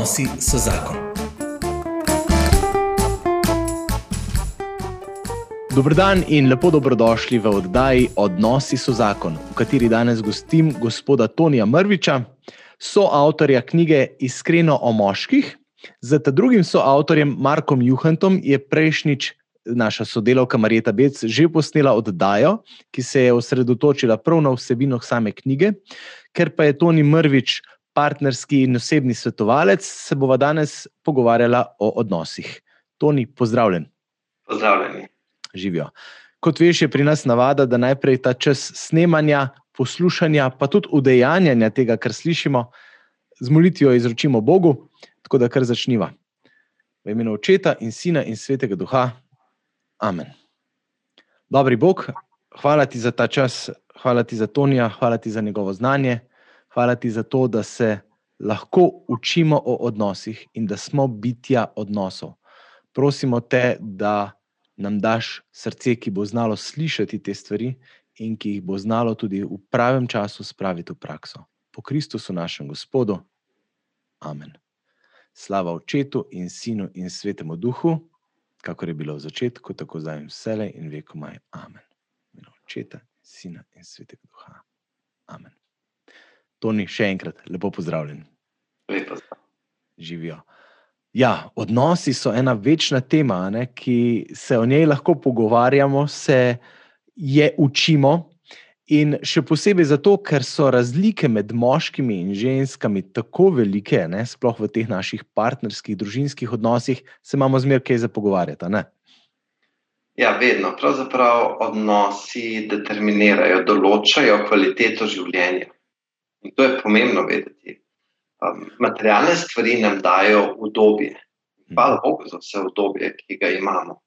Odnosi so zakon. Dobrodan in lepo dobrodošli v oddaji Odnosi so zakon, v kateri danes gostim gospoda Tonija Mrviča, soavtorja knjige Iskreno o moških. Z drugim soavtorjem Markom Juhantom je prejšnjič naša sodelavka Marjeta Bec že posnela oddajo, ki se je osredotočila prav na vsebino same knjige. Ker pa je Toni Mrvič partnerski in osebni svetovalec, se bova danes pogovarjala o odnosih. Toni, pozdravljen. Pozdravljeni. Živijo. Kot veš, je pri nas navada, da najprej ta čas snemanja, poslušanja, pa tudi udejanjanja tega, kar slišimo, z molitvijo izročimo Bogu, tako da kar začniva. V imenu Očeta in Sina in Svetega Duha. Amen. Dobri Bog, hvala ti za ta čas, hvala ti za Tonija, hvala ti za njegovo znanje, hvala ti za to, da se lahko učimo o odnosih in da smo bitja odnosov. Prosimo te, da nam daš srce, ki bo znalo slišati te stvari in ki jih bo znalo tudi v pravem času spraviti v prakso. Po Kristusu, našem Gospodu. Amen. Slava Očetu in Sinu in Svetemu Duhu kako je bilo v začetku, tako zdaj in vse, in veko maj. Amen. Očeta, sina in svetega duha. Amen. Toni, še enkrat, lepo pozdravljen. Lepo zdrav. Živijo. Ja, odnosi so ena večna tema, ne, ki se o njej lahko pogovarjamo, se je učimo, In še posebej zato, ker so razlike med moškimi in ženskami tako velike, ne, sploh v teh naših partnerskih, družinskih odnosih, se imamo zmeraj kaj za pogovarjati. Ne? Ja, vedno. Pravzaprav odnosi determinirajo, določajo kvaliteto življenja. In to je pomembno vedeti. Um, materialne stvari nam dajo udobje. Hvala Bogu za vse udobje, ki ga imamo.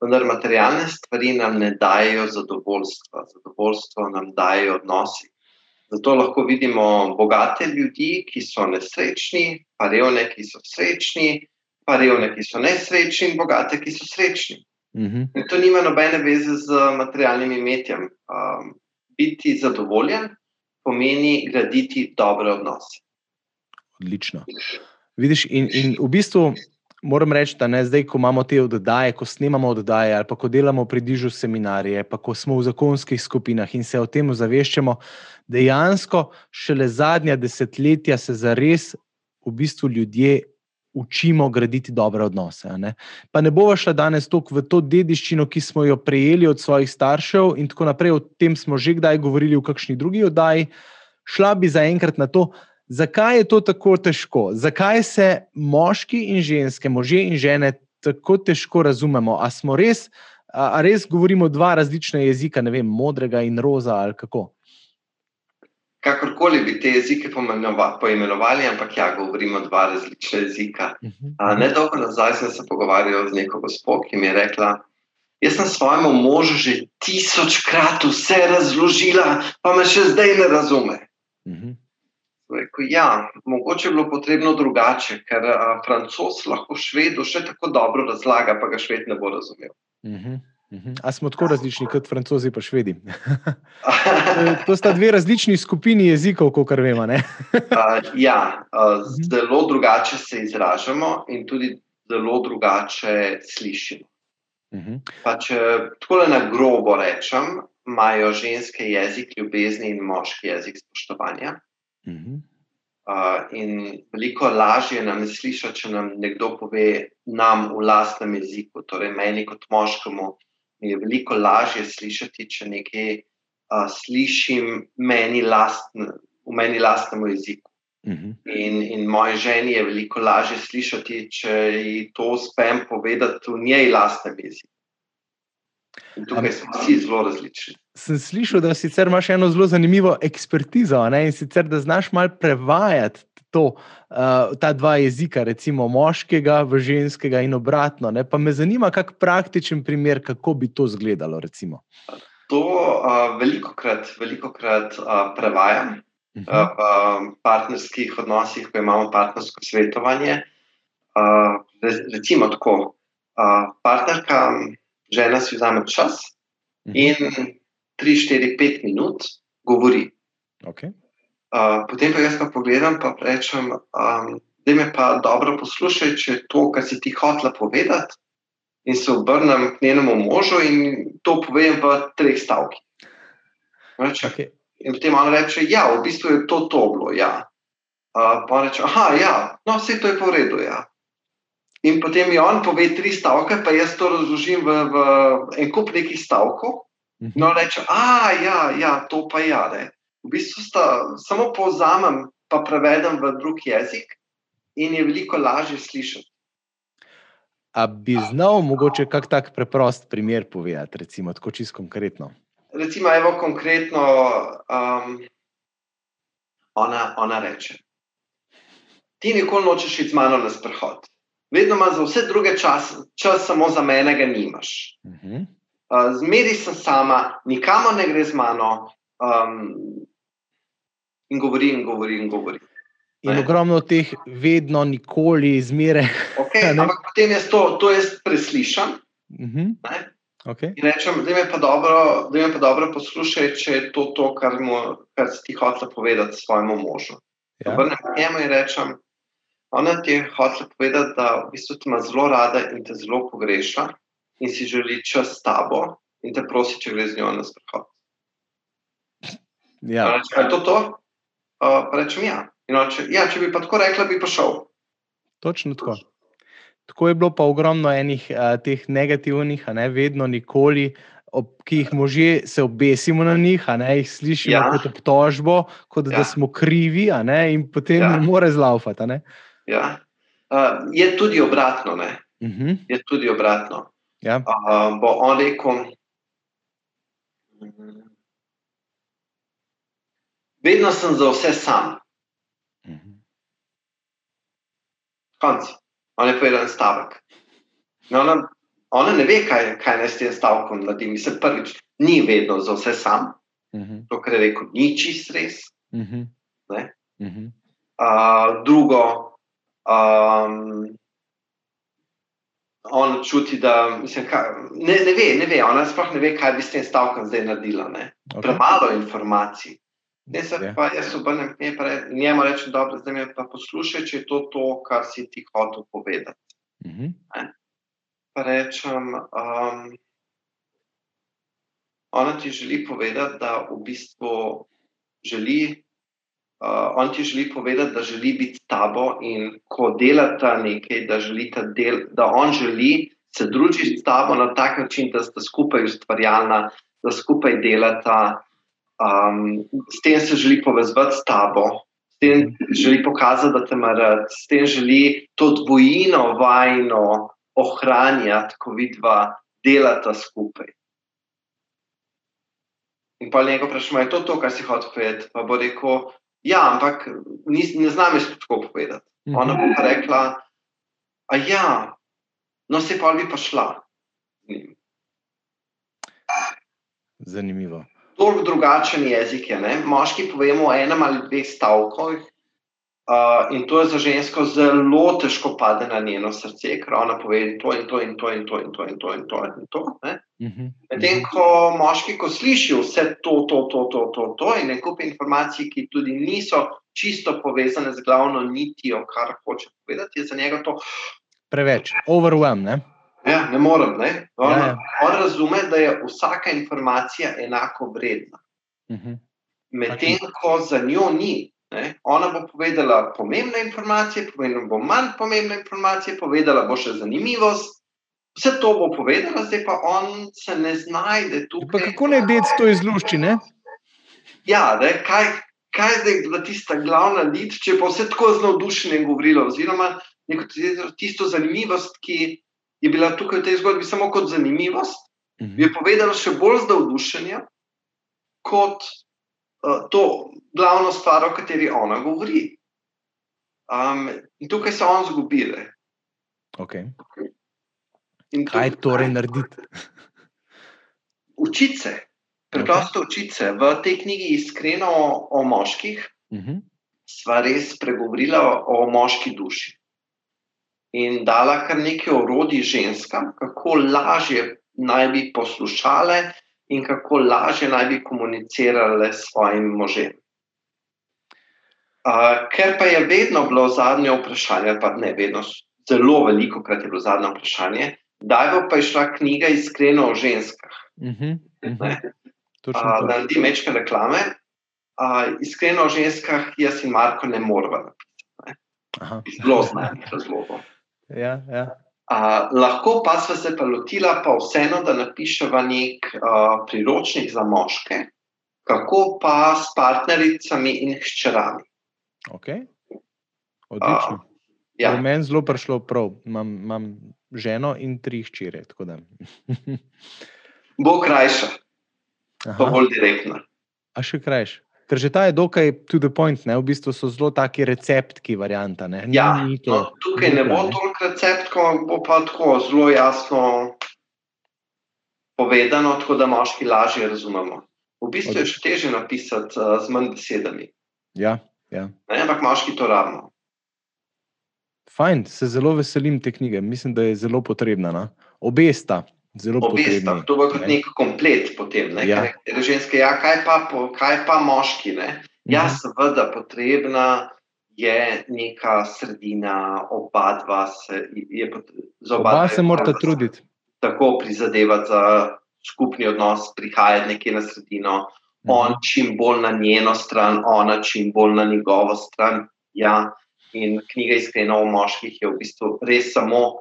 Vendar materialne stvari nam ne dajo zadovoljstva, zadovoljstvo nam dajo odnosi. Zato lahko vidimo bogate ljudi, ki so nesrečni, pa revne, ki so srečni, pa revne, ki so nesrečni, in bogate, ki so srečni. Uh mhm. -huh. To nima nobene veze z materialnim imetjem. Um, biti zadovoljen pomeni graditi dobre odnose. Odlično. Vidiš, in, in v bistvu moram reči, da ne zdaj, ko imamo te oddaje, ko snemamo oddaje, ali pa ko delamo pri dižu seminarije, pa ko smo v zakonskih skupinah in se o tem ozaveščamo, dejansko šele zadnja desetletja se zares v bistvu ljudje. Učimo graditi dobre odnose. Ne? Pa ne bomo šli danes toliko v to dediščino, ki smo jo prejeli od svojih staršev, in tako naprej. O tem smo že kdaj govorili v kakšni drugi oddaji. Šla bi zaenkrat na to, Zakaj je to tako težko? Zakaj se moški in ženske, može in žene, tako težko razumemo? A smo res, a res govorimo dva različna jezika, ne vem, modrega in roza ali kako? Kakorkoli bi te jezike poimenovali, ampak ja, govorimo dva različna jezika. Uh mhm. -huh. Ne dolgo nazaj sem se pogovarjal z neko gospod, ki mi je rekla. Jaz sem svojemu možu že tisočkrat vse razložila, pa me še zdaj ne razume. Uh mhm. -huh. Rekel, ja, mogoče je bilo potrebno drugače, ker a, francos lahko švedu še tako dobro razlaga, pa ga šved ne bo razumel. Uh -huh, uh -huh. A smo tako različni kot francozi, pa švedi? to sta dve različni skupini jezikov, kot vemo. a, ja, mhm. zelo drugače se izražamo in tudi zelo drugače slišimo. Uh -huh. pa, če tako na grobo rečem, imajo ženske jezik ljubezni in moški jezik spoštovanja. Uh, in veliko lažje nam je slišati, če nam nekdo pove nam v lastnem jeziku. Torej, meni kot moškemu je veliko lažje slišati, če nekaj uh, slišim meni lastn, v meni lastnem jeziku. Uh -huh. in, in moje ženi je veliko lažje slišati, če ji to uspem povedati v njej lastnem jeziku. In tukaj smo vsi zelo različni sem slišal, da sicer imaš eno zelo zanimivo ekspertizo ne? in sicer da znaš malo prevajati to, uh, ta dva jezika, recimo moškega v ženskega in obratno. Ne? Pa me zanima, kak praktičen primer, kako bi to izgledalo. Recimo. To uh, veliko krat, veliko krat uh, prevajam uh -huh. uh, v partnerskih odnosih, ko imamo partnersko svetovanje. Uh, recimo tako, uh, partnerka, žena si vzame čas. Uh -huh. In 3, 4, 5 minut govori. Okay. Uh, potem pa jaz pa pogledam in rečem, um, da me pa dobro poslušaj, če je to, kar si ti hotla povedati. In se obrnem k njenemu možu in to povem v treh stavkih. Okay. In potem on reče, ja, v bistvu je to to bilo. Ja. Uh, pa reče, ah, ja, no, vse to je po redu. Ja. In potem mi on pove tri stavke, pa jaz to razložim v, v en kup nekih stavkov. Mhm. No, reče, a ja, ja, to pa. Ja, v bistvu sta, samo povzamem, pa prevedem v drug jezik, in je veliko lažje slišati. A bi znal mogoče kak tak preprost primer povedati, recimo, tako čisto konkretno? Recimo, evo konkretno, um, ona, ona reče: Ti nikoli nočeš iti z mano na sprehod. Vedno imaš za vse druge čas, čas samo za mene, ga nimaš. Uh -huh. uh, zmeri sem sama, nikamor ne gre z mano. Um, in govori, in govori, in govori. In ne. ogromno teh, vedno, nikoli, zmeraj. Okay, ampak potem jaz to, to jaz preslišam. Uh mhm. -huh. okay. In rečem, da me pa dobro, da me pa dobro poslušaj, če je to, to kar, mu, kar si ti hoče povedati svojemu možu. Ja. Vrnem k njemu in rečem, ona ti je hoče povedati, da v bistvu te ima zelo rada in te zelo pogreša in si želi čas s tabo in te prosi, če greš z njo na sprehod. Ja. Rečem, je to to? Uh, rečem, ja. Če, ja, če bi pa tako rekla, bi pa šel. Točno tako. Tako je bilo pa ogromno enih a, teh negativnih, a ne vedno, nikoli, ob, ki jih možje se obesimo na njih, a ne jih slišimo ja. kot obtožbo, kot ja. da smo krivi, a ne in potem ja. ne more zlaufati. Ja. Uh, je tudi obratno. Uh mhm. -huh. Je tudi obratno. Ja. Uh, bo on rekel. Vedno sem za vse sam. konc. On je povedal en stavek. No, ona, ona ne ve, kaj, kaj naj s tem stavkom naredi. Mislim, prvič, ni vedno za vse sam. Uh mhm. -huh. To, kar je rekel, ni čist res. Uh -huh. uh -huh. uh, drugo, um, on čuti, da mislim, kaj, ne, ne, ve, ne ve, ona sploh ne ve, kaj bi s tem stavkom zdaj naredila. Okay. Premalo informacij. Ne, se ja. pa jaz obrnem k njemu in rečem, da zdaj me pa poslušaj, če je to to, kar si ti hotel povedati. Uh mhm. -huh. Pa rečem, um, ona ti želi povedati, da v bistvu želi. Uh, on ti želi povedati, da želi biti s tabo, in ko delata nekaj, da, del, da on želi se družiti s tabo na tak način, da sta skupaj ustvarjalna, da skupaj delata, um, s tem se želi povezati s tabo, s tem želi pokazati, da te ima rad, s tem želi to dvojino vajno ohranjati, ko vidva delata skupaj. In pa nekaj vprašanje, je to to, kar si hotel povedati? Pa bo rekel, ja, ampak ni, ne znam jaz tako povedati. Mhm. Ona bo pa rekla, a ja, no se pa bi pa šla. Zanimivo tako drugačen jezik je. Ne? Moški povemo enem ali dveh stavkih, uh, in to je za žensko zelo težko pade na njeno srce, ker ona pove to in to in to in to in to in to in to. In to mhm. Medtem ko moški, ko slišijo vse to, to, to, to, to, to in nekaj informacij, ki tudi niso čisto povezane z glavno nitijo, kar hoče povedati, je za njega to. Preveč, overwhelmed. Ja, ne morem. Ne? On, ja, ja. on razume, da je vsaka informacija enako vredna. Uh mhm. -huh. Medtem ko za njo ni. Ne? Ona bo povedala pomembne informacije, povedala bo manj pomembne informacije, povedala bo še zanimivost. Vse to bo povedala, zdaj pa on se ne znajde tukaj. Pa kako ne deti to izlušči? Ne? Ja, ne? kaj, kaj je zdaj bila tista glavna nit, če pa vse tako z navdušenjem govorila, oziroma tisto zanimivost, ki je bila tukaj v tej zgodbi samo kot zanimivost, uh mhm. -huh. je povedala še bolj z navdušenjem kot uh, to glavno stvar, o kateri ona govori. Um, in tukaj se on zgubi. Okay. Kaj torej narediti? Učiti se, preprosto okay. učiti se. V tej knjigi Iskreno o, o moških uh mhm. -huh. sva res pregovorila o, o moški duši in dala kar nekaj orodij ženskam, kako lažje naj bi poslušale in kako lažje naj bi komunicirale s svojim možem. Uh, ker pa je vedno bilo zadnje vprašanje, pa ne vedno, zelo veliko krat je bilo zadnje vprašanje, da je pa išla knjiga Iskreno o ženskah. Uh -huh, uh -huh. uh, da naredi mečke reklame. Uh, iskreno o ženskah, jaz in Marko ne moramo napisati. Zelo znanih razlogov. Ja, ja. Uh, lahko pa smo se pa lotila, pa vseeno, da napišemo nek uh, priročnik za moške, kako pa s partnericami in hčerami. Okay. Odlično. Uh, ja. Meni zelo prišlo prav. Imam, imam ženo in tri hčere. Bo krajša, pa bolj direktna. A še krajša. Ker že ta je dokaj to the point, ne? v bistvu so zelo taki receptki, varianta. Ne? Ja, to, no, tukaj ne bo toliko receptkov, bo pa tako zelo jasno povedano, tako da moški lažje razumemo. V bistvu je še teže napisati uh, z manj besedami. Ja, ja. Ne, ampak moški to rabimo. Fajn, se zelo veselim te knjige. Mislim, da je zelo potrebna. Na? Obe sta. Zelo Obe sta. To bo kot nek komplet potem. Ne? Ja. Kaj, ženske, ja, kaj, pa, kaj pa moški? Ne? Ja, mhm. seveda, potrebna je neka sredina, oba dva se, je, za oba, oba se morata truditi. Tako prizadevati za skupni odnos, prihajati nekje na sredino, mhm. on čim bolj na njeno stran, ona čim bolj na njegovo stran. Ja. In knjiga Iskreno o moških je v bistvu res samo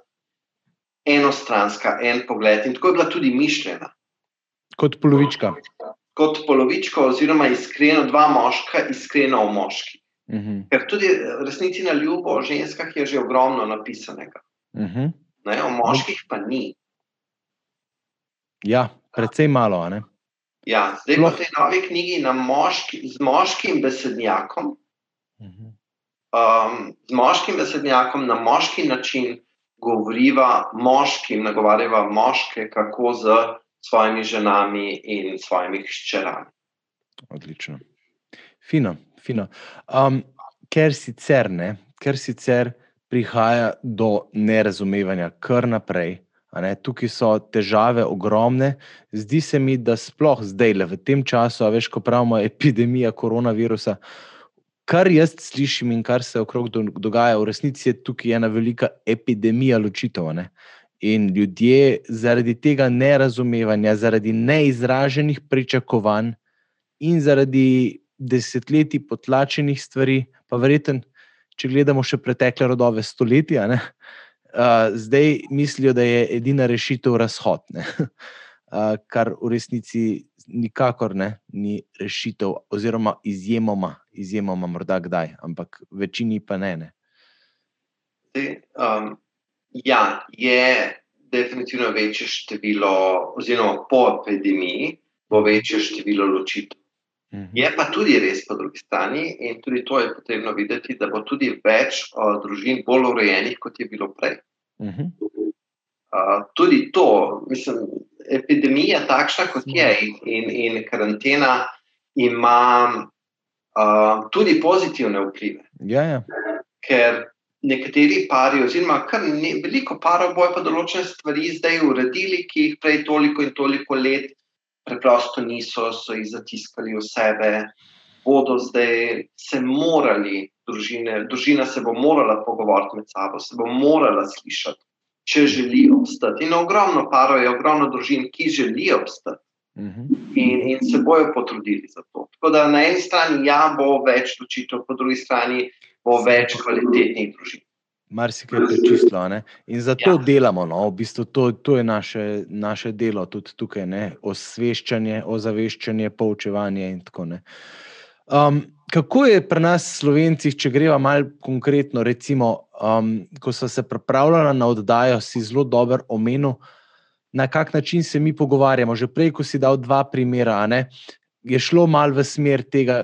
enostranska, en pogled. In tako je bila tudi mišljena. Kot polovička. Kot polovička, oziroma iskreno, dva moška, iskreno o moških. Uh mhm. -huh. Ker tudi resnici na ljubo o ženskah je že ogromno napisanega. Uh mhm. -huh. ne, o moških pa ni. Ja, predvsem malo. Ja, zdaj pa v tej novi knjigi moški, z moškim besednjakom. Uh -huh um, z moškim besednjakom na moški način govoriva moškim, nagovarjava moške, kako z svojimi ženami in svojimi hčerami. Odlično. Fino, fino. Um, ker sicer ne, ker sicer prihaja do nerazumevanja, kar naprej. Tukaj so težave ogromne. Zdi se mi, da sploh zdaj, le v tem času, veš, ko pravimo epidemija koronavirusa, uh, kar jaz slišim in kar se okrog dogaja, v resnici je tukaj ena velika epidemija ločitev. Ne? In ljudje zaradi tega nerazumevanja, zaradi neizraženih pričakovanj in zaradi desetletij potlačenih stvari, pa verjeten, če gledamo še pretekle rodove stoletja, ne, uh, zdaj mislijo, da je edina rešitev razhod. Uh, kar v resnici nikakor ne, ni rešitev, oziroma izjemoma, izjemoma morda kdaj, ampak večini pa ne. ne. Um, ja, je definitivno večje število, oziroma po epidemiji, bo večje število ločitev. Mhm. Je pa tudi res po drugi strani, in tudi to je potrebno videti, da bo tudi več o, družin bolj urejenih, kot je bilo prej. Uh -huh. uh, tudi to, mislim, epidemija, takšna kot je, in, in karantena, ima uh, tudi pozitivne vplive. Ja, ja. Ker nekateri pari, oziroma kar ne, veliko parov, bojo pa določene stvari zdaj uredili, ki jih prej toliko in toliko let preprosto niso, so jih zatiskali v sebe. Bodo zdaj se morali, družine, družina se bo morala pogovoriti med sabo, se bo morala slišati če želijo obstati. In ogromno parov je, ogromno družin, ki želijo obstati mhm. in, in se bojo potrudili za to. Tako da na eni strani ja, bo več ločitev, po drugi strani bo več kvalitetnih družin. Mar si kaj prečistilo. In zato ja. delamo, no? v bistvu to, to je naše, naše delo, tudi tukaj, ne? osveščanje, ozaveščanje, poučevanje in tako naprej. Um, kako je pri nas, slovencih, če greva malo konkretno, recimo, um, ko so se pripravljali na oddajo, si zelo dobro omenil, na kak način se mi pogovarjamo. Že prej, ko si dal dva primera, ne, je šlo malo v smer tega,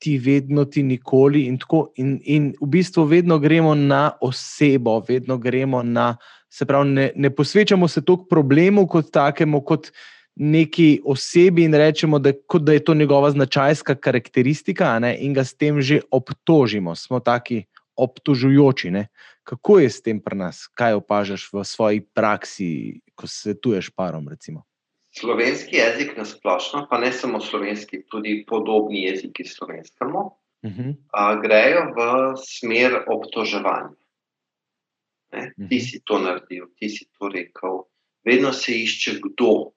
ti vedno, ti nikoli. In, tako, in, in v bistvu vedno gremo na osebo, vedno gremo na. Se pravi, ne, ne posvečamo se toliko problemu kot takemu. Kot, neki osebi in rečemo, da, da je to njegova značajska karakteristika, ne, in ga s tem že obtožimo, smo taki obtožujoči. Ne. Kako je s tem pri nas, kaj opažaš v svoji praksi, ko se tuješ parom? Recimo? Slovenski jezik na splošno, pa ne samo slovenski, tudi podobni jeziki slovenskemu, uh -huh. uh, grejo v smer obtoževanja. Ne? Ti -huh. si to naredil, ti si to rekel. Vedno se išče kdo.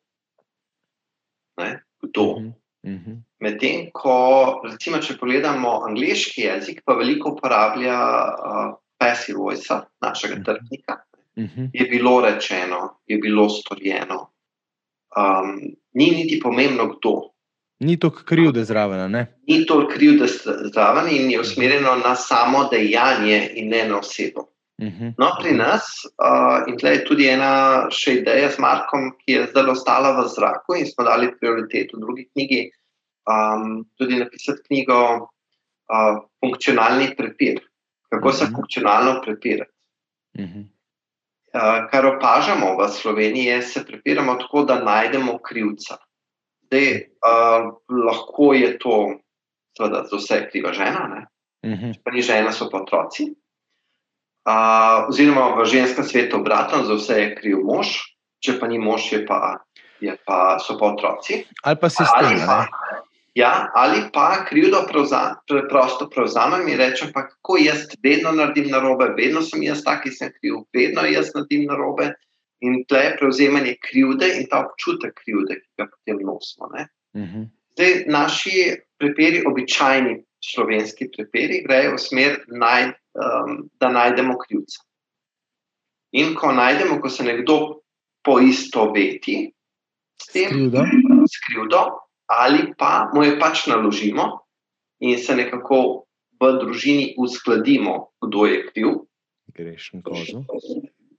Ne? Kdo. Uh -huh. Uh -huh. Medtem ko, recimo, če pogledamo angliški jezik, pa veliko uporablja uh, passive voice, našega trdnika, uh -huh. je bilo rečeno, je bilo storjeno. Um, ni niti pomembno, kdo. Ni to krivde zraven. Ne? Ni to krivde zraven in je usmerjeno na samo dejanje in ne na osebo. Mhm. No, pri nas, uh, in tukaj je tudi ena še ideja s Markom, ki je zelo ostala v zraku, in smo dali prioriteto drugi knjigi, um, tudi napisati knjigo uh, Funkcionalni prepir. Kako se mhm. funkcionalno prepirati. Mhm. Uh, kar opažamo v Sloveniji, je, da se prepiramo tako, da najdemo krivca. Zdaj, uh, lahko je to, seveda, za vse kriva žena, uh -huh. pa ni žena, so pa otroci. Uh, oziroma, v ženskem svetu obratno, za vse je kriv mož, če pa ni mož, je pa, je pa, so pa otroci. Ali pa sistem. Ali pa, ja, ali pa krivdo prevzam, preprosto prevzamem in rečem, pa kako jaz vedno naredim narobe, vedno sem jaz tak, ki sem kriv, vedno jaz naredim narobe. In tle je prevzemanje krivde in ta občutek krivde, ki ga potem nosimo. Uh mhm. -huh. Zdaj, naši prepiri, običajni slovenski prepiri, grejo v smer, naj, um, da najdemo krivca. In ko najdemo, ko se nekdo poistoveti s tem, s krivdo, ali pa mu je pač naložimo in se nekako v družini uskladimo, kdo je kriv. Grešen kozel.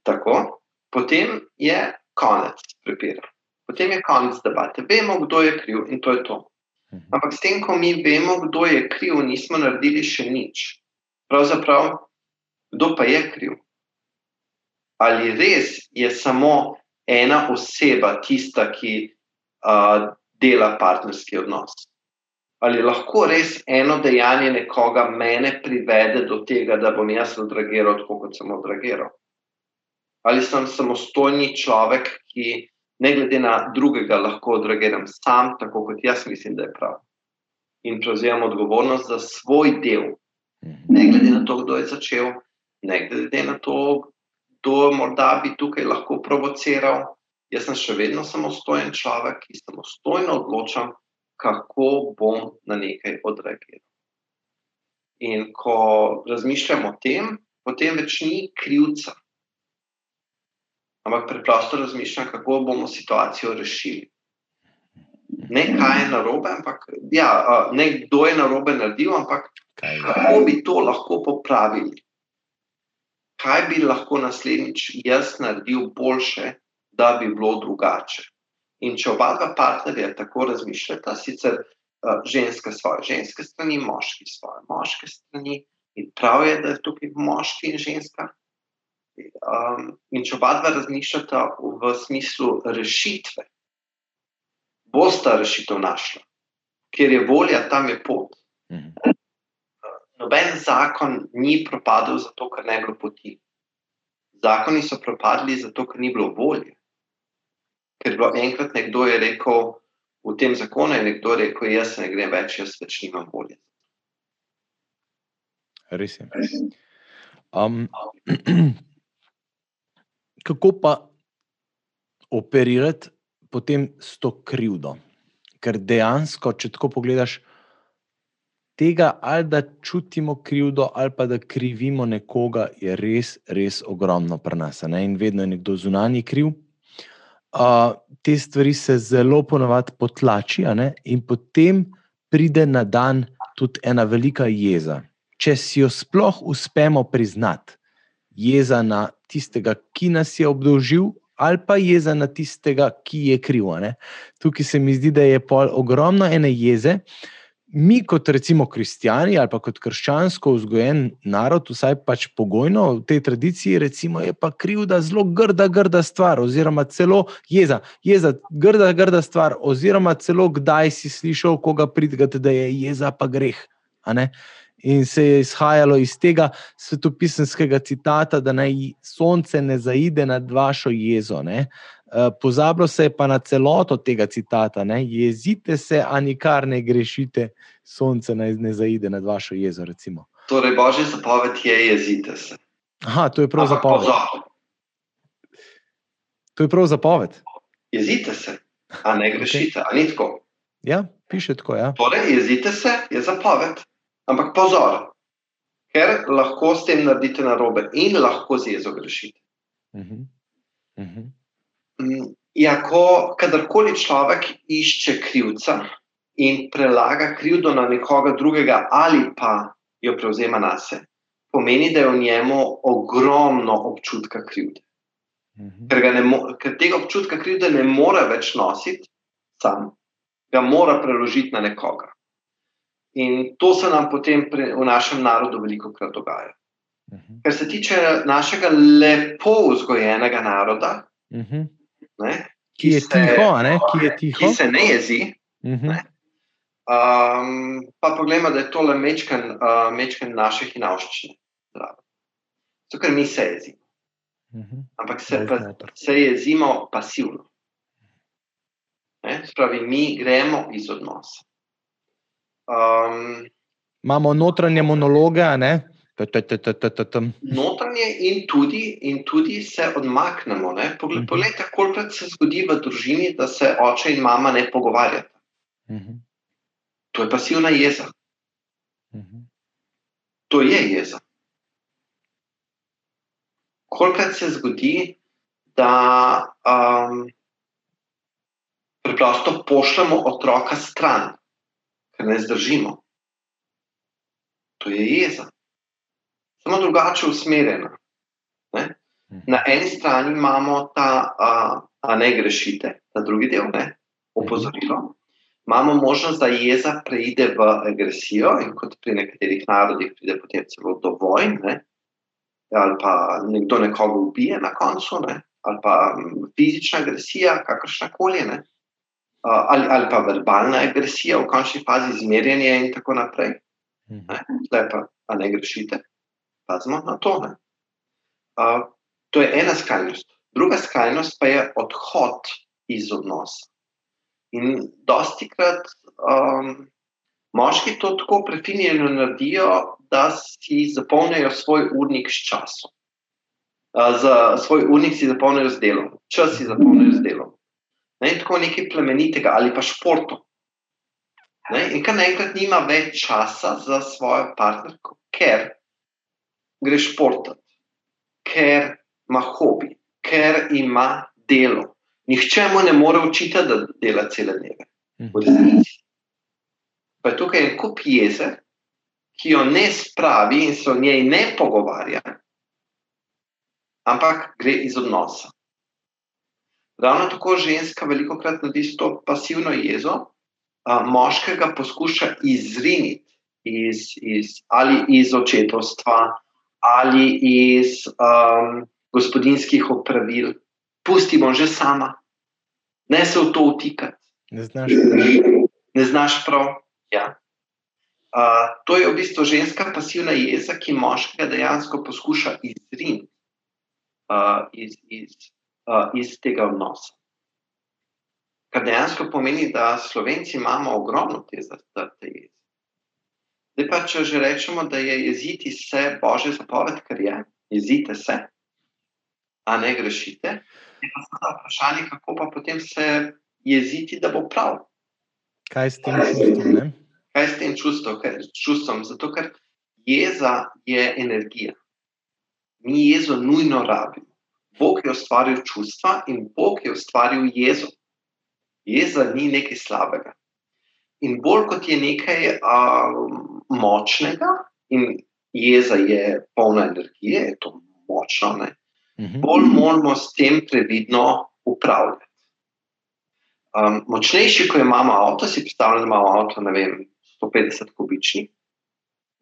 Tako potem je konec prepira. Potem je konec debate. Vemo, kdo je kriv in to je to. Mhm. Ampak s tem, ko mi vemo, kdo je kriv, nismo naredili še nič. Pravzaprav, kdo pa je kriv? Ali res je samo ena oseba tista, ki uh, dela partnerski odnos? Ali lahko res eno dejanje nekoga mene privede do tega, da bom jaz odreagiral tako, kot sem odreagiral? ali sem samostojni človek, ki ne glede na drugega lahko odreagiram sam, tako kot jaz mislim, da je prav. In prevzemam odgovornost za svoj del, ne glede na to, kdo je začel, ne glede na to, kdo morda bi tukaj lahko provociral. Jaz sem še vedno samostojen človek, ki samostojno odločam, kako bom na nekaj odreagiral. In ko razmišljam o tem, potem več ni krivca ampak preprosto razmišljam, kako bomo situacijo rešili. Ne kaj je narobe, ampak ja, ne kdo je narobe naredil, ampak kako bi to lahko popravili. Kaj bi lahko naslednjič jaz naredil boljše, da bi bilo drugače. In če oba dva partnerja tako razmišljata, sicer uh, ženska svoje, ženske strani, moški svoje, moške strani, in prav je, da je tukaj moški in ženska, Um, in če oba dva razmišljata v smislu rešitve, bosta rešitev našla, ker je volja, tam je pot. Mhm. Noben zakon ni propadel zato, ker ne bi bilo poti. Zakoni so propadli zato, ker ni bilo volje. Ker je bilo enkrat nekdo je rekel, v tem zakonu je nekdo rekel, jaz ne grem več, jaz več nimam volje. Res je. Um, kako pa operirati potem s to krivdo? Ker dejansko, če tako pogledaš, tega ali da čutimo krivdo, ali pa da krivimo nekoga, je res, res ogromno pri nas. In vedno je nekdo zunanji kriv. Uh, te stvari se zelo ponovadi potlačijo, in potem pride na dan tudi ena velika jeza. Če si jo sploh uspemo priznati, jeza na tistega, ki nas je obdolžil, ali pa jeza na tistega, ki je kriv. Tukaj se mi zdi, da je pol ogromno ene jeze. Mi, kot recimo kristijani ali pa kot krščansko vzgojen narod, vsaj pač pogojno v tej tradiciji, recimo, je pa krivda zelo grda, grda stvar, oziroma celo jeza, jeza, grda, grda stvar, oziroma celo kdaj si slišal, koga pridgati, da je jeza pa greh in se je izhajalo iz tega svetopisanskega citata, da naj sonce ne zaide nad vašo jezo. Ne? Uh, pozabilo se je pa na celoto tega citata. Ne? Jezite se, a nikar ne grešite, sonce naj ne zaide nad vašo jezo. Recimo. Torej, božji zapoved je jezite se. Aha, to je prav zapoved. To je prav zapoved. Jezite se, a ne grešite, okay. a ni tako. Ja, piše tako. Ja. Torej, jezite se, je zapoved. Ampak pozor, ker lahko s tem naredite narobe in lahko z jezo grešite. Uh -huh. Uh -huh. Ja, ko kadarkoli človek išče krivca in prelaga krivdo na nekoga drugega, ali pa jo prevzema na sebe, pomeni, da je v njemu ogromno občutka krivde. Uh -huh. ker, mo ker tega občutka krivde ne more več nositi sam, ga mora preložiti na nekoga. In to se nam potem pri, v našem narodu veliko krat dogaja. Uh -huh. Kar se tiče našega lepo vzgojenega naroda, uh -huh. ne, ki, ki, je se, tiho, ne, ki je tiho, ki se ne jezi. Uh -huh. ne, um, pa poglejmo, da je to le mečken, uh, mečken naše hinavščine. Zato, ker mi se jezimo. Uh -huh. Ampak se, pa, se jezimo pasivno. Ne, spravi, mi gremo iz odnosa. Um, Imamo notranje monologe, ne? Notranje in tudi, in tudi se odmaknemo. Uh -huh. Poglejte, koliko se zgodi v družini, da se oče in mama ne pogovarjata. -huh. To je pasivna jeza. -huh. To je jeza. Koliko se zgodi, da um, preprosto pošljemo otroka stran ker ne zdržimo. To je jeza. Samo drugače usmerjena. Ne? Mhm. Na eni strani imamo ta, a, a ne grešite, ta drugi del, ne? opozorilo. Imamo možnost, da jeza preide v agresijo, in kot pri nekaterih narodih, pride potem celo do vojne, ali pa nekdo nekoga ubije na koncu, ne? ali pa fizična agresija, kakršna koli. Ne? Ali, ali pa verbalna agresija, v končni fazi izmerjenje in tako naprej. Mhm. Zdaj pa, pa ne grešite, pazimo na to. Uh, to je ena skrajnost. Druga skrajnost pa je odhod iz odnosa. In dosti krat um, moški to tako prefinjeno naredijo, da si zapolnijo svoj urnik s časom. Uh, za svoj urnik si zapolnijo z delom, čas si zapolnijo z delom ne, tako nekaj plemenitega ali pa športu. Ne, in kar naenkrat nima več časa za svojo partnerko, ker gre športati, ker ima hobi, ker ima delo. Nihče mu ne more učiti, da dela cele dneve. Mhm. Pa je tukaj en kup jeze, ki jo ne spravi in se o njej ne pogovarja, ampak gre iz odnosa. Ravno tako ženska veliko krat naredi to pasivno jezo, a, moškega poskuša izriniti iz, iz, ali iz očetovstva ali iz um, gospodinskih opravil. Pustimo že sama, ne se v to utikati. Ne znaš prav. Ne znaš prav. Ja. Uh, to je v bistvu ženska pasivna jeza, ki moškega dejansko poskuša izriniti uh, iz, iz, uh, iz tega odnosa. Kar dejansko pomeni, da Slovenci imamo ogromno te zastrte jezi. Zdaj pa, če že rečemo, da je jeziti se Božja zapoved, ker je, jezite se, a ne grešite, je pa seveda vprašanje, kako pa potem se jeziti, da bo prav. Kaj s tem čustvom? Kaj s tem čustvom? čustvom? Zato, ker jeza je energija. Mi jezo nujno rabimo. Bog je ustvaril čustva in Bog je ustvaril jezo. Jeza ni nekaj slabega. In bolj kot je nekaj um, močnega, in jeza je polna energije, je to močno, ne? Mhm. bolj moramo s tem previdno upravljati. Um, močnejši, ko imamo avto, si predstavljamo, da imamo avto, ne vem, 150 kubični,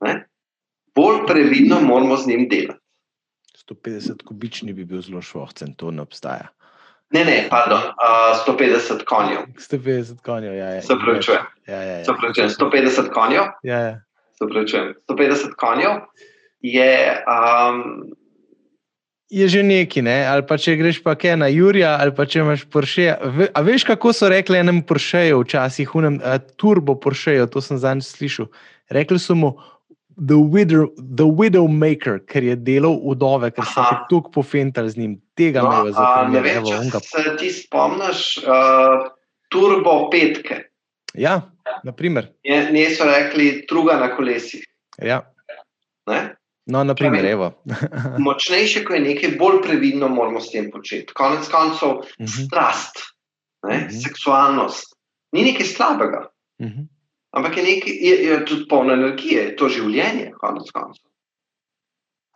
ne? bolj previdno moramo z njim delati. 150 kubični bi bil zelo šlohcen, to ne obstaja. Ne, ne, pardon, uh, 150 konjev. 150 konjev, ja. Se pravi, če je 150 konjev. Ja, ja. Se pravi, 150 konjev je, um, je že neki, ne? ali pa če greš pa kaj na Jurija, ali pa če imaš Porsche. A veš, kako so rekli enem Porscheju včasih, unem, uh, turbo Porscheju, to sem zadnjič slišal. Rekli so mu, the widow, the widow maker, ker je delal udove, ker so se tukaj pofentali z njim. Tega no, me je zanimalo. Se ti spomniš uh, turbo petke? Ja, naprimer. Nje so rekli, druga na kolesih. Ja. Ne? No, naprimer, evo. močnejše, ko je nekaj, bolj previdno moramo s tem početi. Konec koncev, uh mhm. -huh. strast, ne, uh mhm. -huh. seksualnost, ni nekaj slabega. Uh mhm. -huh. Ampak je, nekaj, je, je tudi polno energije, je to življenje, konec koncev.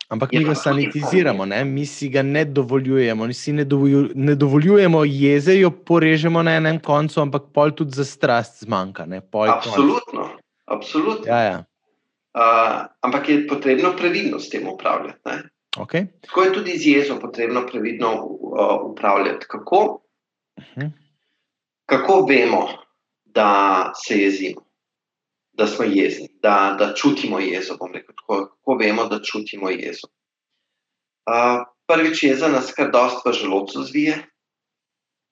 Ampak mi ga sanitiziramo, ne? mi si ga ne dovoljujemo, mi si ne, dovolju, ne dovoljujemo jeze, jo porežemo na enem koncu, ampak pol tudi za strast zmanjka. Absolutno, absolutno. Ja, ja. Uh, ampak je potrebno previdno s tem upravljati. Okay. Tako je tudi z jezo potrebno previdno uh, upravljati. Kako, uh mhm. -huh. kako vemo, da se jezimo, da smo jezni, da, da čutimo jezo? Rekel, kako, kako vemo, da čutimo jezo? Uh, prvič, jeza nas kar dosta v želodcu zvije.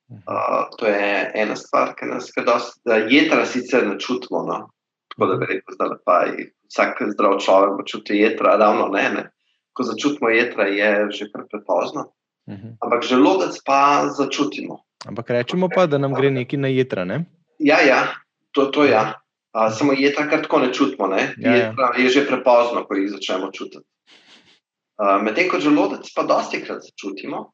Uh, to je ena stvar, ki nas kar dosta, jedra sicer ne čutimo. No? Tako da bi rekel, da pa vsak zdrav človek počuti jedra, ravno ne. ne. Ko začutimo jedra, je že kar prepozno. Uh mhm. -huh. Ampak želodec pa začutimo. Ampak rečemo pa, da nam gre nekaj na jedra. Ne? Ja, ja, to, to ja. A, samo jedra kar tako ne čutimo. Ne? Ja, jedra ja. je že prepozno, ko jih začnemo čutiti. Medtem ko želodec pa dosti krat začutimo.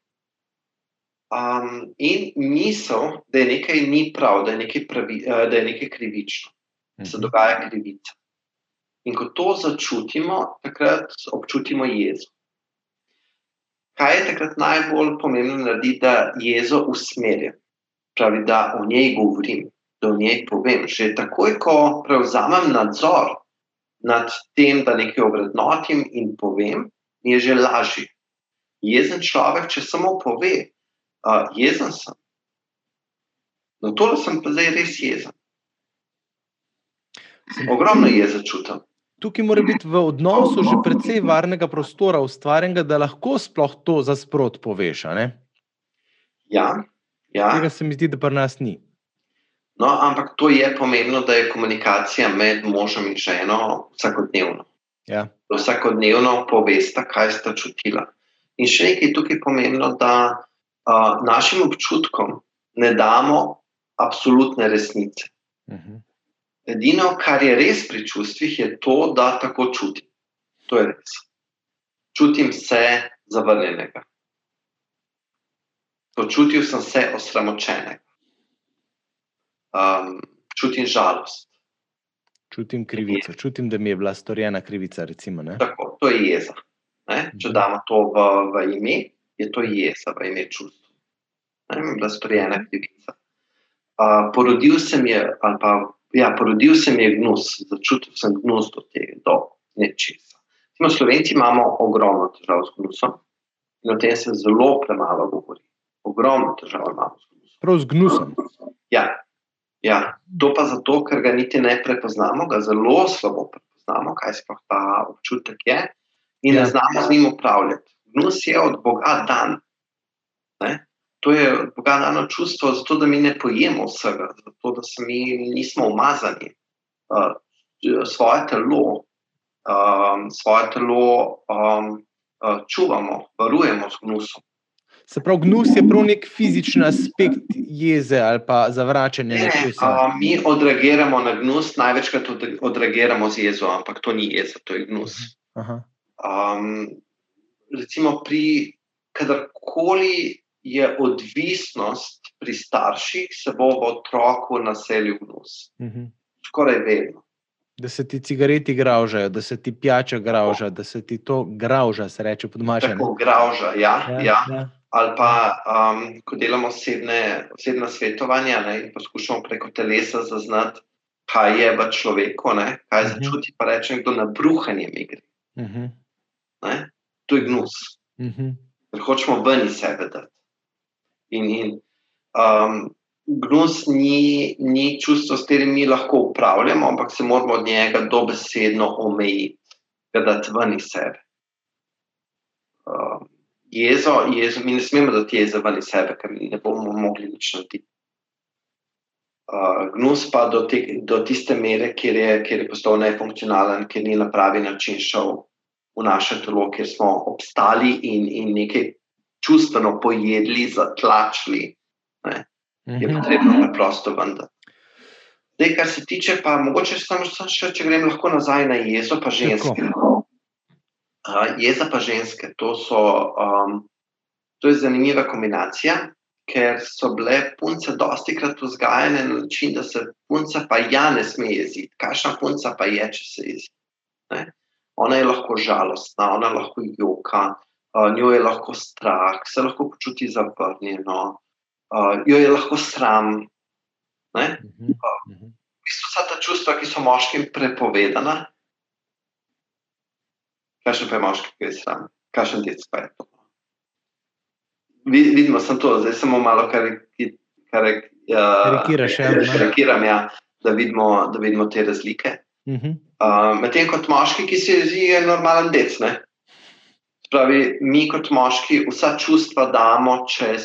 Um, in misel, da je nekaj ni prav, da je nekaj, pravi, da je nekaj krivično se mhm. dogaja krivica. In ko to začutimo, takrat občutimo jezo. Kaj je takrat najbolj pomembno narediti, da jezo usmerjam? Pravi, da o njej govorim, da o njej povem. Že takoj, ko prevzamem nadzor nad tem, da nekaj ovrednotim in povem, mi je že lažje. Jezen človek, če samo pove, uh, jezen sem. No, to sem pa zdaj res jezen. Ogromno je začutil. Tukaj mora biti v odnosu že precej varnega prostora ustvarjenega, da lahko sploh to za sprot poveš. Ja, ja. Tega se mi zdi, da pri nas ni. No, ampak to je pomembno, da je komunikacija med možem in ženo vsakodnevno. Ja. Vsakodnevno povesta, kaj sta čutila. In še nekaj je tukaj pomembno, da uh, našim občutkom ne damo absolutne resnice. Uh mhm. -huh. Edino, kar je res pri čustvih, je to, da tako čutim. To je res. Čutim se zavrnjenega. Počutil sem se osramočenega. Um, čutim žalost. Čutim krivico, čutim, da mi je bila storjena krivica. Recimo, tako, to je jeza. Ne? Če mhm. damo to v, v ime, je to jeza, v ime čustva. Ne mi je bila storjena krivica. Uh, porodil sem je, ali pa Ja, porodil se mi je gnus, začutil sem gnus do tega, do nečesa. Mi, Slovenci, imamo ogromno težav z gnusom in o tem se zelo premalo govori. Ogromno težav imamo z gnusom. Prav z gnusom. Ja, ja, to pa zato, ker ga niti ne prepoznamo, ga zelo slabo prepoznamo, kaj sploh ta občutek je, in ja. ne znamo z njim upravljati. Gnus je od Boga dan. Ne? to je Boga dano čustvo, zato da mi ne pojemo vsega, zato da se mi nismo umazani. Uh, svoje telo, um, svoje telo um, uh, čuvamo, varujemo z gnusom. Se pravi, gnus je prav nek fizični aspekt jeze ali pa zavračanja. Ne, uh, mi odreagiramo na gnus, največkrat odreagiramo z jezo, ampak to ni jeza, to je gnus. Um, recimo, pri kadarkoli je odvisnost pri starših, se bo v otroku naselil gnus. Uh mhm. -huh. Skoraj vedno. Da se ti cigareti graužajo, da se ti pijača grauža, da se ti to grauža, se reče po domačem. Tako grauža, ja. ja, ja. ja. Ali pa, um, ko delamo osebne, osebna svetovanja ne, in poskušamo preko telesa zaznati, kaj je v človeku, ne, kaj uh mhm. -huh. začuti, pa reče nekdo na bruhanje mi gre. Uh mhm. -huh. To je gnus. Uh -huh. Ker hočemo ven iz sebe dati. In, in um, gnus ni, ni čustvo, s katerim mi lahko upravljamo, ampak se moramo od njega dobesedno omejiti, da dati ven iz sebe. Jezo, jezo, mi ne smemo dati ven iz sebe, ker ne bomo mogli nič narediti. Uh, gnus pa do, te, do tiste mere, kjer je, kjer je postal nefunkcionalen, ker ni na pravi način šel v naše telo, kjer smo obstali in, in nekaj čustveno pojedli, zatlačili, ne, je mhm. potrebno preprosto vendar. Zdaj, kar se tiče, pa mogoče samo še, če grem lahko nazaj na jezo, pa ženske. Uh, jeza pa ženske, to, so, um, to je zanimiva kombinacija, ker so bile punce dosti krat vzgajane na način, da se punca pa ja ne sme jeziti. Kakšna punca pa je, če se jezi? Ne? Ona je lahko žalostna, ona lahko joka, uh, njo je lahko strah, se lahko počuti zavrnjeno, uh, jo je lahko sram. Uh, vsa ta čustva, ki so moškim prepovedana, kakšen pa je je sram, kakšen dec pa je to. Vidimo samo to, zdaj samo malo karikiram, ja, da, vidimo, da vidimo te razlike. Uh -huh. uh, Medtem kot moški, ki se jezi, je normalen dec. Ne? Pravi, mi kot moški vsa čustva damo, če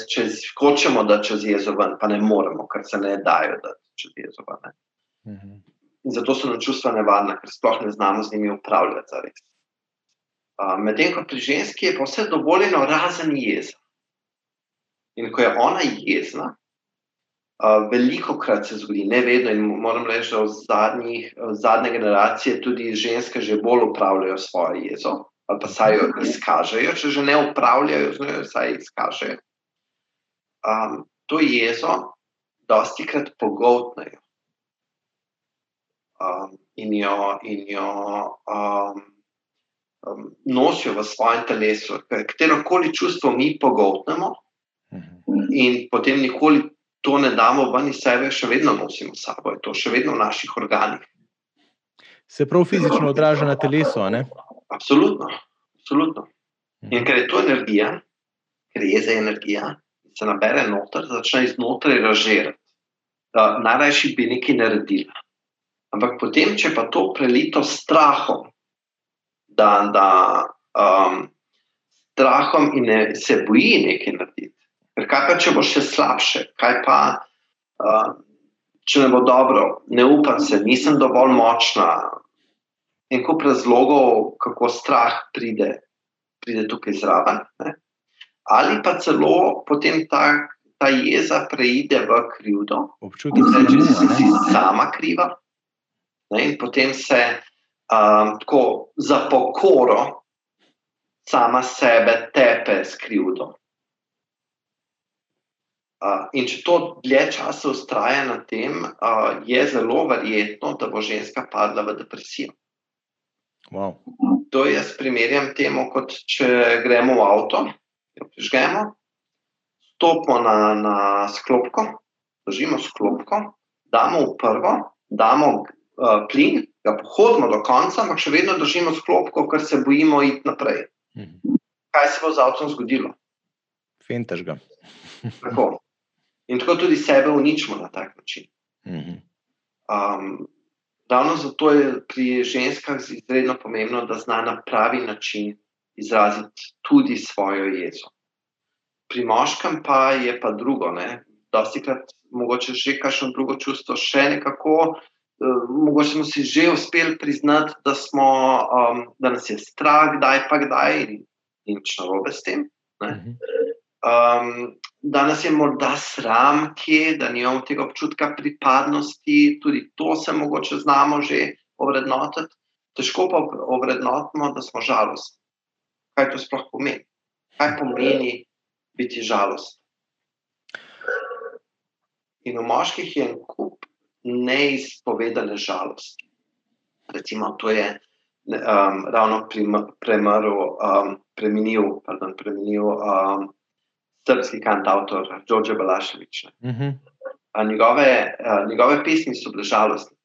hočemo, da čez jezo ven, pa ne moremo, ker se ne dajo, da čez jezo ven. Uh -huh. In zato so nam čustva nevarna, ker sploh ne znamo z njimi upravljati. Medtem ko pri ženski je pa vse dovoljeno, razen jeza. In ko je ona jezna, uh, veliko krat se zgodi, ne vedno, in moram reči, da v zadnjih, zadnje generacije tudi ženske že bolj upravljajo svojo jezo, ali pa saj jo izkažejo, če že ne upravljajo, znajo saj izkažejo. Um, to jezo dosti krat pogotnejo. Um, in jo, in jo um, um, nosijo v svojem telesu, katero koli čustvo mi pogotnemo, mhm. in potem nikoli to ne damo ven iz sebe, še vedno nosimo s sabo, je to še vedno v naših organih. Se prav fizično odraža na telesu? Absolutno. absolutno. In ker je to energija, ker je za energija, se nabere noter, začne iznotraj ražirati. Najrajši bi nekaj naredili. Ampak potem, če pa to prelito s strahom, da, da um, strahom in ne, se boji nekaj narediti. Ker kaj pa, če bo še slabše, kaj pa, uh, če ne bo dobro, ne upam se, nisem dovolj močna. En kup razlogov, kako strah pride, pride tukaj zraven. Ne? Ali pa celo potem ta, ta jeza preide v krivdo, občutek, da si sama kriva. Ne? In potem se um, tako za pokoro sama sebe tepe s krivdo. Uh, in če to dlje časa ustraja na tem, uh, je zelo verjetno, da bo ženska padla v depresijo. Wow. To jaz primerjam temu, kot če gremo v avto, jo prižgemo, stopimo na, na sklopko, držimo sklopko, damo v prvo, damo uh, plin, ga pohodimo do konca, ampak še vedno držimo sklopko, ker se bojimo iti naprej. Mhm. Kaj se bo z avtom zgodilo? Fentaž ga. tako. In tako tudi sebe uničimo na tak način. Mhm. Um, ravno zato je pri ženskah izredno pomembno, da zna na pravi način izraziti tudi svojo jezo. Pri moškem pa je pa drugo, ne? dosti krat mogoče že kakšno drugo čustvo, še nekako mogoče smo si že uspeli priznati, da, smo, um, da nas je strah, kdaj pa kdaj, in nič narobe s tem. Um, da nas je morda sram, kje, da nimamo tega občutka pripadnosti, tudi to se mogoče znamo že ovrednotiti. Težko pa ovrednotimo, da smo žalostni. Kaj to sploh pomeni? Kaj pomeni biti žalosten? In v moških je en kup neizpovedane žalosti. Recimo, to je um, ravno premrl, um, preminil, pardon, preminil um, srpski kantautor Đorđe Balašević. Uh mhm. -huh. njegove, uh, njegove pesmi so bile žalostne.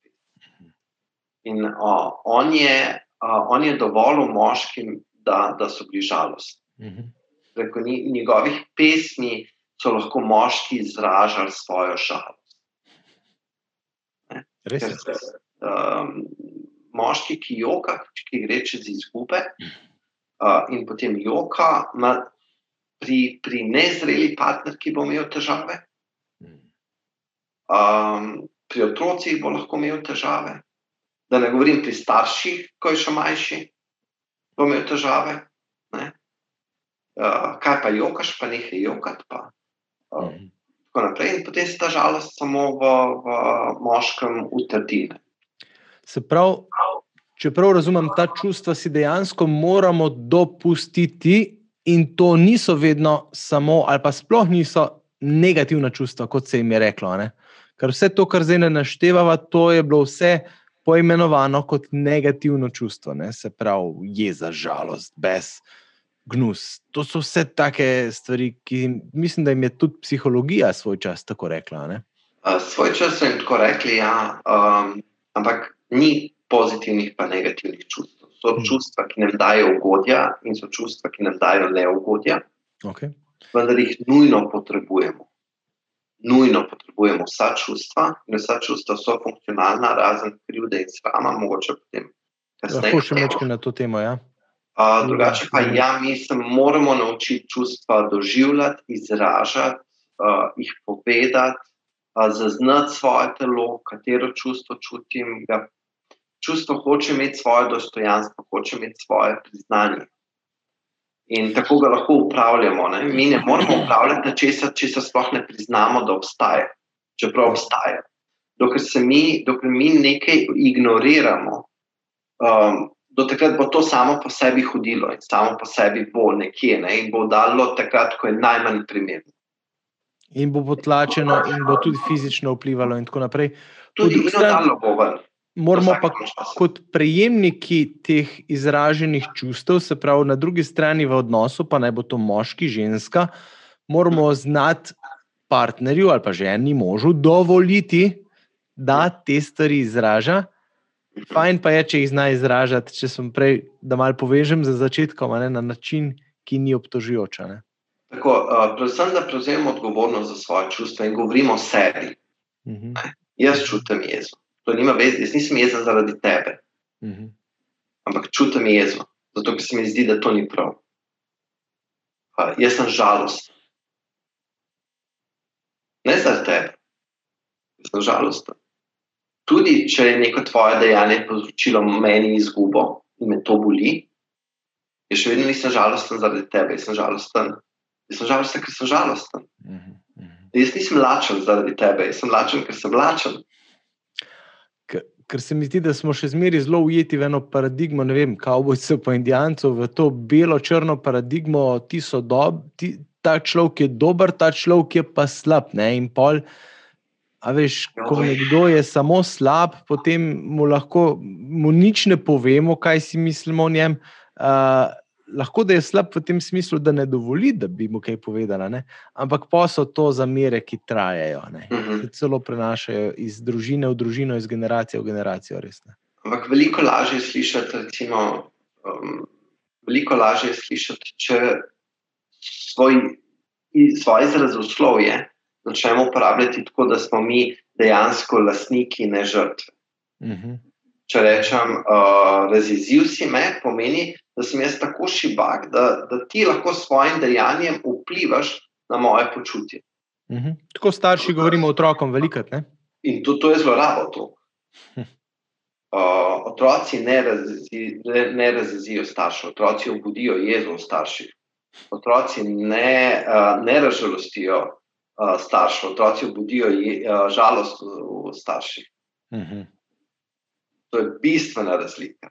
In uh, on, je, uh, on je dovolj moškim, da, da so bili žalostni. Uh mhm. -huh. Preko njegovih pesmi so lahko moški izražali svojo žalost. Res je. Um, moški, ki joka, ki gre čez izgube, uh, in potem joka, ima pri, pri nezreli partnerki bo imel težave, um, pri otrocih bo lahko imel težave. Da ne govorim pri starših, ko je še manjši, bo imel težave. Uh, kaj pa jokaš, pa nekaj jokati. Pa, uh, mm. In potem se ta žalost samo v, v moškem utrdi. Se pravi, čeprav razumem ta čustva, si dejansko moramo dopustiti, in to niso vedno samo, ali pa sploh niso negativna čustva, kot se jim je reklo. Ne? Ker vse to, kar zdaj ne naštevamo, to je bilo vse poimenovano kot negativno čustvo, ne? se pravi, jeza, žalost, bes. Gnus. To so vse take stvari, ki mislim, da jim je tudi psihologija svoj čas tako rekla. Uh, svoj čas so jim tako rekli, ja, um, ampak ni pozitivnih, pa negativnih čustev. So hmm. čustva, ki nam dajo ugodja, in so čustva, ki nam dajo neugodja. Okay. Vendar jih nujno potrebujemo. Nujno potrebujemo vsa čustva, in vsa čustva so funkcionalna, razen krivde in srama, mogoče potem. Lahko še nekaj na to temo. Ja? Uh, drugače pa, ja, mi se moramo naučiti čustva doživljati, izražati, uh, jih povedati, uh, zaznati svoje telo, katero čustvo čutim, ga čustvo hoče imeti svoje dostojanstvo, hoče imeti svoje priznanje. In tako ga lahko upravljamo. Ne? Mi ne moramo upravljati česa, če se sploh ne priznamo, da obstaja, čeprav obstaja. Dokler, mi, dokler mi nekaj ignoriramo, um, do takrat bo to samo po sebi hodilo in samo po sebi bo nekje ne? in bo dalo takrat, ko je najmanj primerno. In bo potlačeno, in bo tudi fizično vplivalo, in tako naprej. Tudi inotalno bo ven. Moramo pa kot prejemniki teh izraženih čustev, se pravi na drugi strani v odnosu, pa naj bo to moški, ženska, moramo znati partnerju ali pa ženi, možu dovoliti, da te stvari izraža. Fajn pa je, če jih zna izražati, če sem prej, da malo povežem za začetkom, ne, na način, ki ni obtožujoč. Tako, uh, predvsem, da prevzememo odgovornost za svoje čustva in govorimo o sebi. Uh. -huh. Jaz čutim jezo. To nima veze, jaz nisem jezen zaradi tebe. Uh mhm. -huh. Ampak čutim jezo, zato ker se mi zdi, da to ni prav. Uh, jaz sem žalosten. Ne zaradi tebe, jaz sem žalosten. Tudi če je neko tvoje dejanje povzročilo meni izgubo in me to boli, jaz še vedno nisem žalosten zaradi tebe, jaz sem žalosten. Jaz sem žalosten, ker sem žalosten. Uh -huh. Uh -huh. Jaz nisem lačen zaradi tebe, jaz sem lačen, ker sem lačen ker se mi zdi, da smo še zmeraj zelo ujeti v eno paradigmo, ne vem, kavbojcev pa indijancev, v to belo-črno paradigmo, ti so dobri, ta človek je dober, ta človek je pa slab. Ne? In pol, a veš, ko nekdo je samo slab, potem mu lahko mu nič ne povemo, kaj si mislimo o njem. Uh, lahko da je slab v tem smislu, da ne dovoli, da bi mu kaj povedala, ne? ampak pa so to zamere, ki trajajo, uh mhm. -huh. se celo prenašajo iz družine v družino, iz generacije v generacijo. Res, ampak veliko lažje je slišati, recimo, um, veliko lažje je slišati, če svoj, svoj izrazoslovje začnemo uporabljati tako, da smo mi dejansko lastniki, ne žrtve. Uh mhm. -huh. Če rečem, uh, razjezil si me, pomeni, da sem jaz tako šibak, da, da ti lahko s svojim dejanjem vplivaš na moje počutje. Uh mhm. -huh. Tako starši govorimo otrokom, veliko. In to, to je zelo rado. Uh, otroci ne, razzi, ne, ne razjezijo staršev, otroci obudijo jezo v starših. Otroci ne, uh, ne razžalostijo uh, staršev, otroci obudijo je, uh, žalost v, v starših. Uh mhm. -huh. To je bistvena razlika.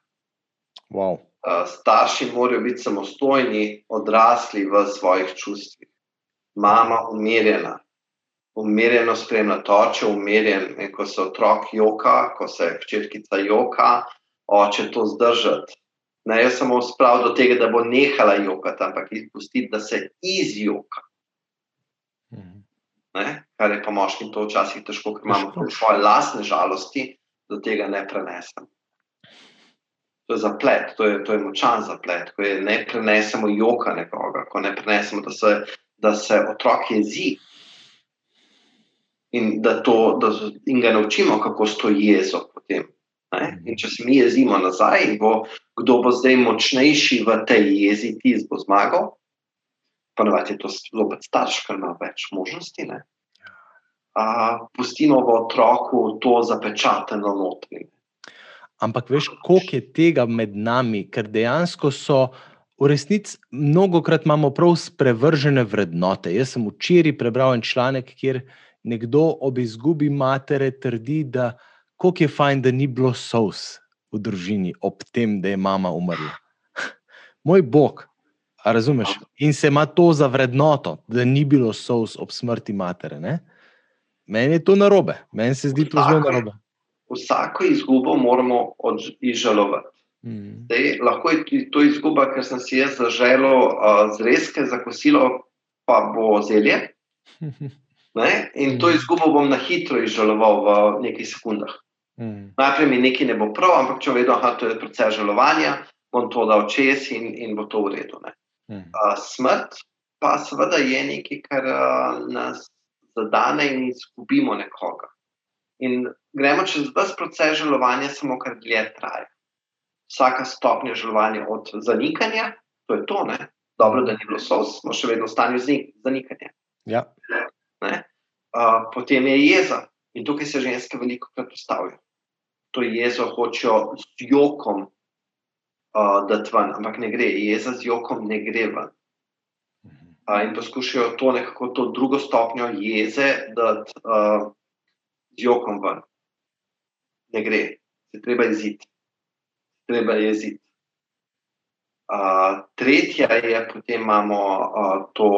Wow. Eh, starši morajo biti samostojni, odrasli v svojih čustvih. Mama umirjena, umirjeno spremlja oče, umirjen, in ko se otrok joka, ko se hčerkica joka, oče to zdržati. Ne jo samo spraviti do tega, da bo nehala jokati, ampak jih pustiti, da se izjoka. Ne? Kar je pa moškim to včasih težko, ker imamo svoje lastne žalosti, da tega ne prenesemo to je zaplet, to je, to je močan zaplet, ko ne prenesemo joka nekoga, ko ne prenesemo, da se, da se otrok jezi. In da, to, da in ga naučimo, kako stoji jezo. Potem, in če se mi jezimo nazaj, bo, kdo bo zdaj močnejši v tej jezi, ti bo zmagal. Ponovadi je to zelo starš, ker ima več možnosti. Uh, pustimo v otroku to zapečateno notri. Ampak veš, koliko je tega med nami, ker dejansko so v resnici mnogokrat imamo prav sprevržene vrednote. Jaz sem včeraj prebral en članek, kjer nekdo ob izgubi matere trdi, da je fajn, da ni bilo sous v družini ob tem, da je mama umrla. Moj bog, razumeš? In se ima to za vrednoto, da ni bilo sous ob smrti matere. Ne? Meni je to narobe, meni se zdi to zelo narobe vsako izgubo moramo izžalovati. Mm. Zdaj, lahko je to izguba, ker sem si jaz zaželel uh, zrezke za kosilo, pa bo zelje. Ne? In to mm. izgubo bom na hitro izžaloval v nekaj sekundah. Mm. Najprej mi nekaj ne bo prav, ampak če vedno da je proces žalovanja, bom to dal čez in, in bo to v redu. Mm. Uh, smrt pa seveda je nekaj, kar uh, nas zadane in izgubimo nekoga. In gremo čez vse proces žalovanja, samo kar dlje traja. Vsaka stopnja žalovanja od zanikanja, to je to, ne? dobro, da ni bilo sos, smo še vedno v stanju zanikanja. Ja. Uh, potem je jeza in tukaj se ženske veliko krat postavijo. To jezo hočejo z jokom uh, dati ven, ampak ne gre, jeza z jokom ne gre ven. Uh, in poskušajo to nekako, to drugo stopnjo jeze dati. Uh, z jokom ven. Ne gre, se treba jeziti. Treba je jeziti. Uh, tretja je, potem imamo uh, to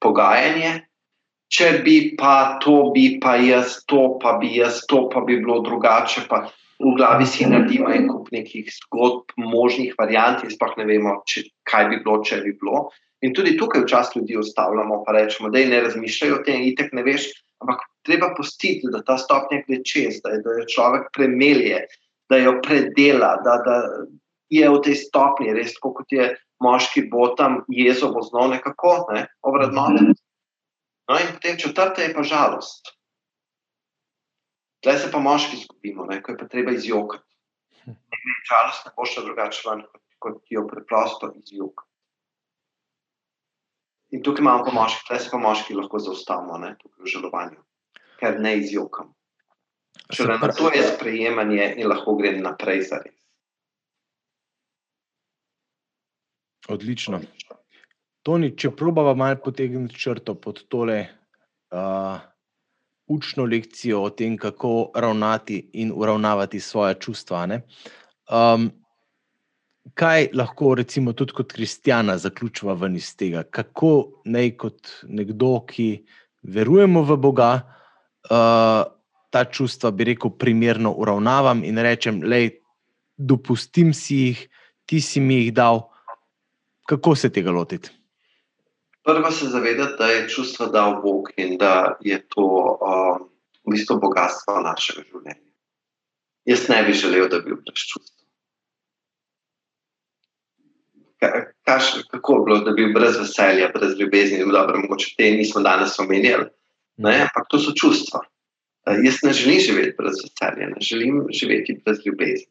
pogajanje. Če bi pa to, bi pa jaz to, pa bi jaz to, pa bi bilo drugače. Pa v glavi si naredimo en kup nekih zgodb, možnih variant, in sploh ne vemo, če, kaj bi bilo, če bi bilo. In tudi tukaj včasih ljudi ustavljamo, pa rečemo, da ne razmišljajo o tem, itek ne veš, ampak treba postiti, da ta stopnja gre čez, da, da jo človek premelje, da jo predela, da, da je v tej stopnji res, kot je moški botam, jezo bo znov nekako, ne, obradnote. No, in potem četrta je pa žalost. Zdaj se pa moški izgubimo, ko je pa treba izjokati. Žalost ne bo šla drugače ven, kot, kot jo preprosto izjokati. In tukaj imamo pa moški, tukaj se pa moški lahko zaustavimo, tukaj v žalovanju ker ne izjokam. Šele na to je sprejemanje in lahko grem naprej za res. Odlično. Toni, če probava malo potegniti črto pod tole uh, učno lekcijo o tem, kako ravnati in uravnavati svoje čustva. Um, kaj lahko, recimo, tudi kot kristjana zaključva ven iz tega? Kako naj kot nekdo, ki verujemo v Boga, uh, ta čustva, bi rekel, primerno uravnavam in rečem, da dopustim si jih, ti si mi jih dal. Kako se tega lotiti? Prvo se zavedati, da je čustvo dal Bog in da je to uh, v bistvu bogatstvo našega življenja. Jaz ne bi želel, da bi bil brez čustva. Kaž, kako je bilo, da bi bil brez veselja, brez ljubezni, bi lahko te nismo danes omenjali. Ne, ampak to so čustva. Jaz ne želim živeti brez veselja, ne želim živeti brez ljubezni.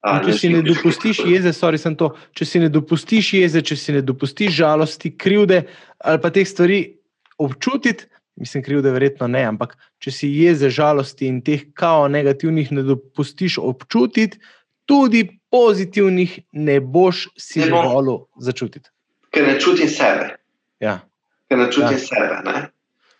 Če, si ne dopustiš jeze, sorry, to, če si ne dopustiš jeze, če si ne dopustiš žalosti, krivde ali pa teh stvari občutiti, mislim, krivde verjetno ne, ampak če si jeze, žalosti in teh kao negativnih ne dopustiš občutiti, tudi pozitivnih ne boš si želel začutiti. Ker ne čutim sebe. Ja. Ker ne čutim ja. sebe. Ne?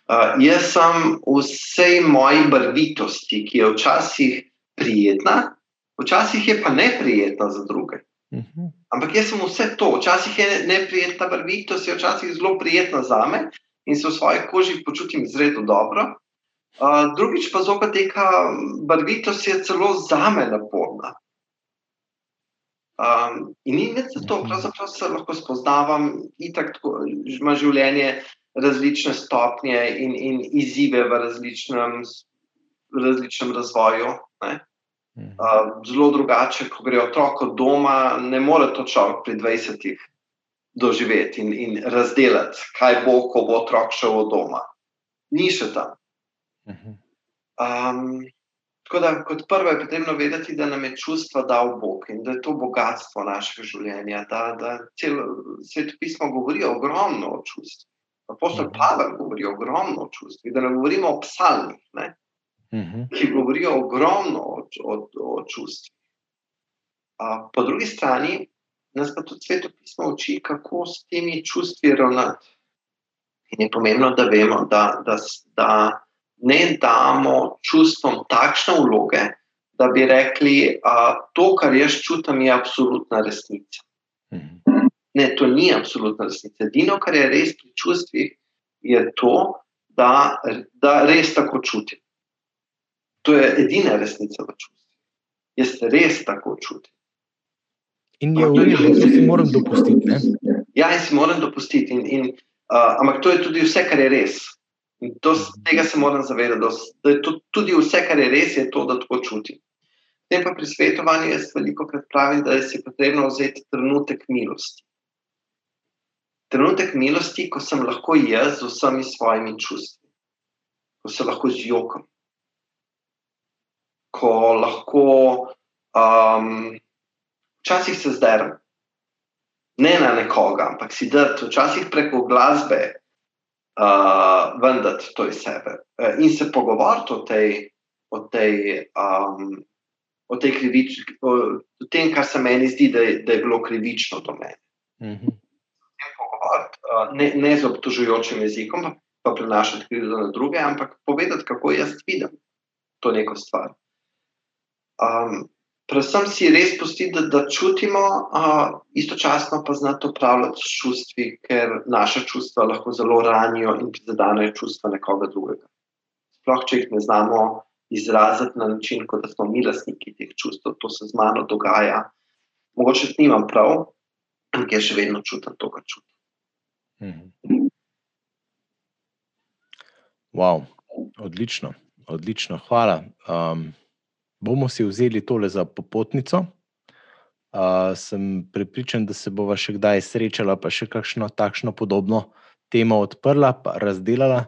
Uh, jaz sem vsej moji barvitosti, ki je včasih prijetna, včasih je pa neprijetna za druge. Uh mhm. -huh. Ampak jaz sem vse to, včasih je neprijetna barvitost, je včasih zelo prijetna za me in se v svoji koži počutim izredno dobro. Uh, drugič pa zopet teka barvitost je celo za me naporna. Um, in ni več za to, mhm. pravzaprav se lahko spoznavam, in tako ima življenje različne stopnje in, in izzive v različnem, v različnem razvoju. Uh, zelo drugače, ko gre otrok od doma, ne more to človek pri 20-ih doživeti in, in razdeliti, kaj bo, ko bo otrok šel od doma. Ni še tam. Um, Tako da, kot prvo je potrebno vedeti, da nam je čustva dal Bog in da je to bogatstvo našega življenja. Da, da celo svet pismo govori ogromno o čustvih. Apostol mhm. Pavel govori ogromno o čustvih, da ne govorimo o psalmih, ne, uh mhm. -huh. ki govorijo ogromno o, o, o čustvih. Po drugi strani nas pa tudi svet pismo uči, kako s temi čustvi ravnati. In je pomembno, da vemo, da. da, da ne damo čustvom takšne vloge, da bi rekli, da to, kar jaz čutim, je absolutna resnica. Mhm. Ne, to ni absolutna resnica. Edino, kar je res pri čustvih, je to, da, da res tako čutim. To je edina resnica v čustvih. Jaz res tako čutim. In je v redu, da si moram dopustiti. Ne? Ja, in si moram dopustiti. In, in, uh, ampak to je tudi vse, kar je res. In to, tega se moram zavedati, da je to, tudi vse, kar je res, je to, da tako čutim. Potem pa pri svetovanju jaz veliko krat pravim, da je si potrebno vzeti trenutek milosti. Trenutek milosti, ko sem lahko jaz z vsemi svojimi čustvi, ko se lahko zjokam, ko lahko um, včasih se zderem, ne na nekoga, ampak si da, včasih preko glasbe, uh, vendati to iz sebe uh, in se pogovoriti o tej, o tej, um, o tej krivični, o, o tem, kar se meni zdi, da je, da je bilo krivično do mene. Mm -hmm. uh, ne, ne z obtožujočim jezikom, pa, pa prenašati krivdo na druge, ampak povedati, kako jaz vidim to neko stvar. Um, predvsem si res pustiti, da, da čutimo, uh, istočasno pa znati upravljati s čustvi, ker naše čustva lahko zelo ranijo in prizadenejo čustva nekoga drugega. Sploh, če jih ne znamo izraziti na način, kot da smo mi lastniki teh čustev, to se z mano dogaja. Mogoče nimam prav, ampak jaz še vedno čutim to, kar čutim. Mhm. Wow, odlično, odlično, hvala. Um, bomo si vzeli tole za popotnico. Uh, sem prepričan, da se bova še kdaj srečala, pa še kakšno takšno podobno temo odprla, pa razdelala,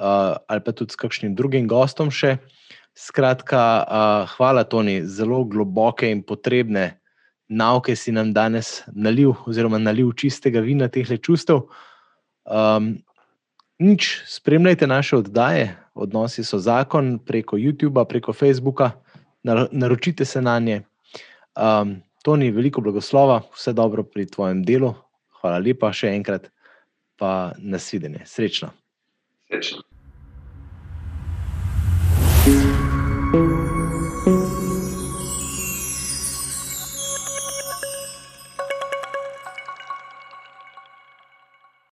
uh, ali pa tudi s kakšnim drugim gostom še. Skratka, uh, hvala, Toni, zelo globoke in potrebne nauke si nam danes nalil, oziroma nalil čistega vina teh čustev. Um, nič, spremljajte naše oddaje, odnosi so zakon preko YouTube, preko Facebooka naročite se na nje. Um, Toni, veliko blagoslova, vse dobro pri tvojem delu, hvala lepa še enkrat, pa nasvidenje, srečno. Srečno. thank you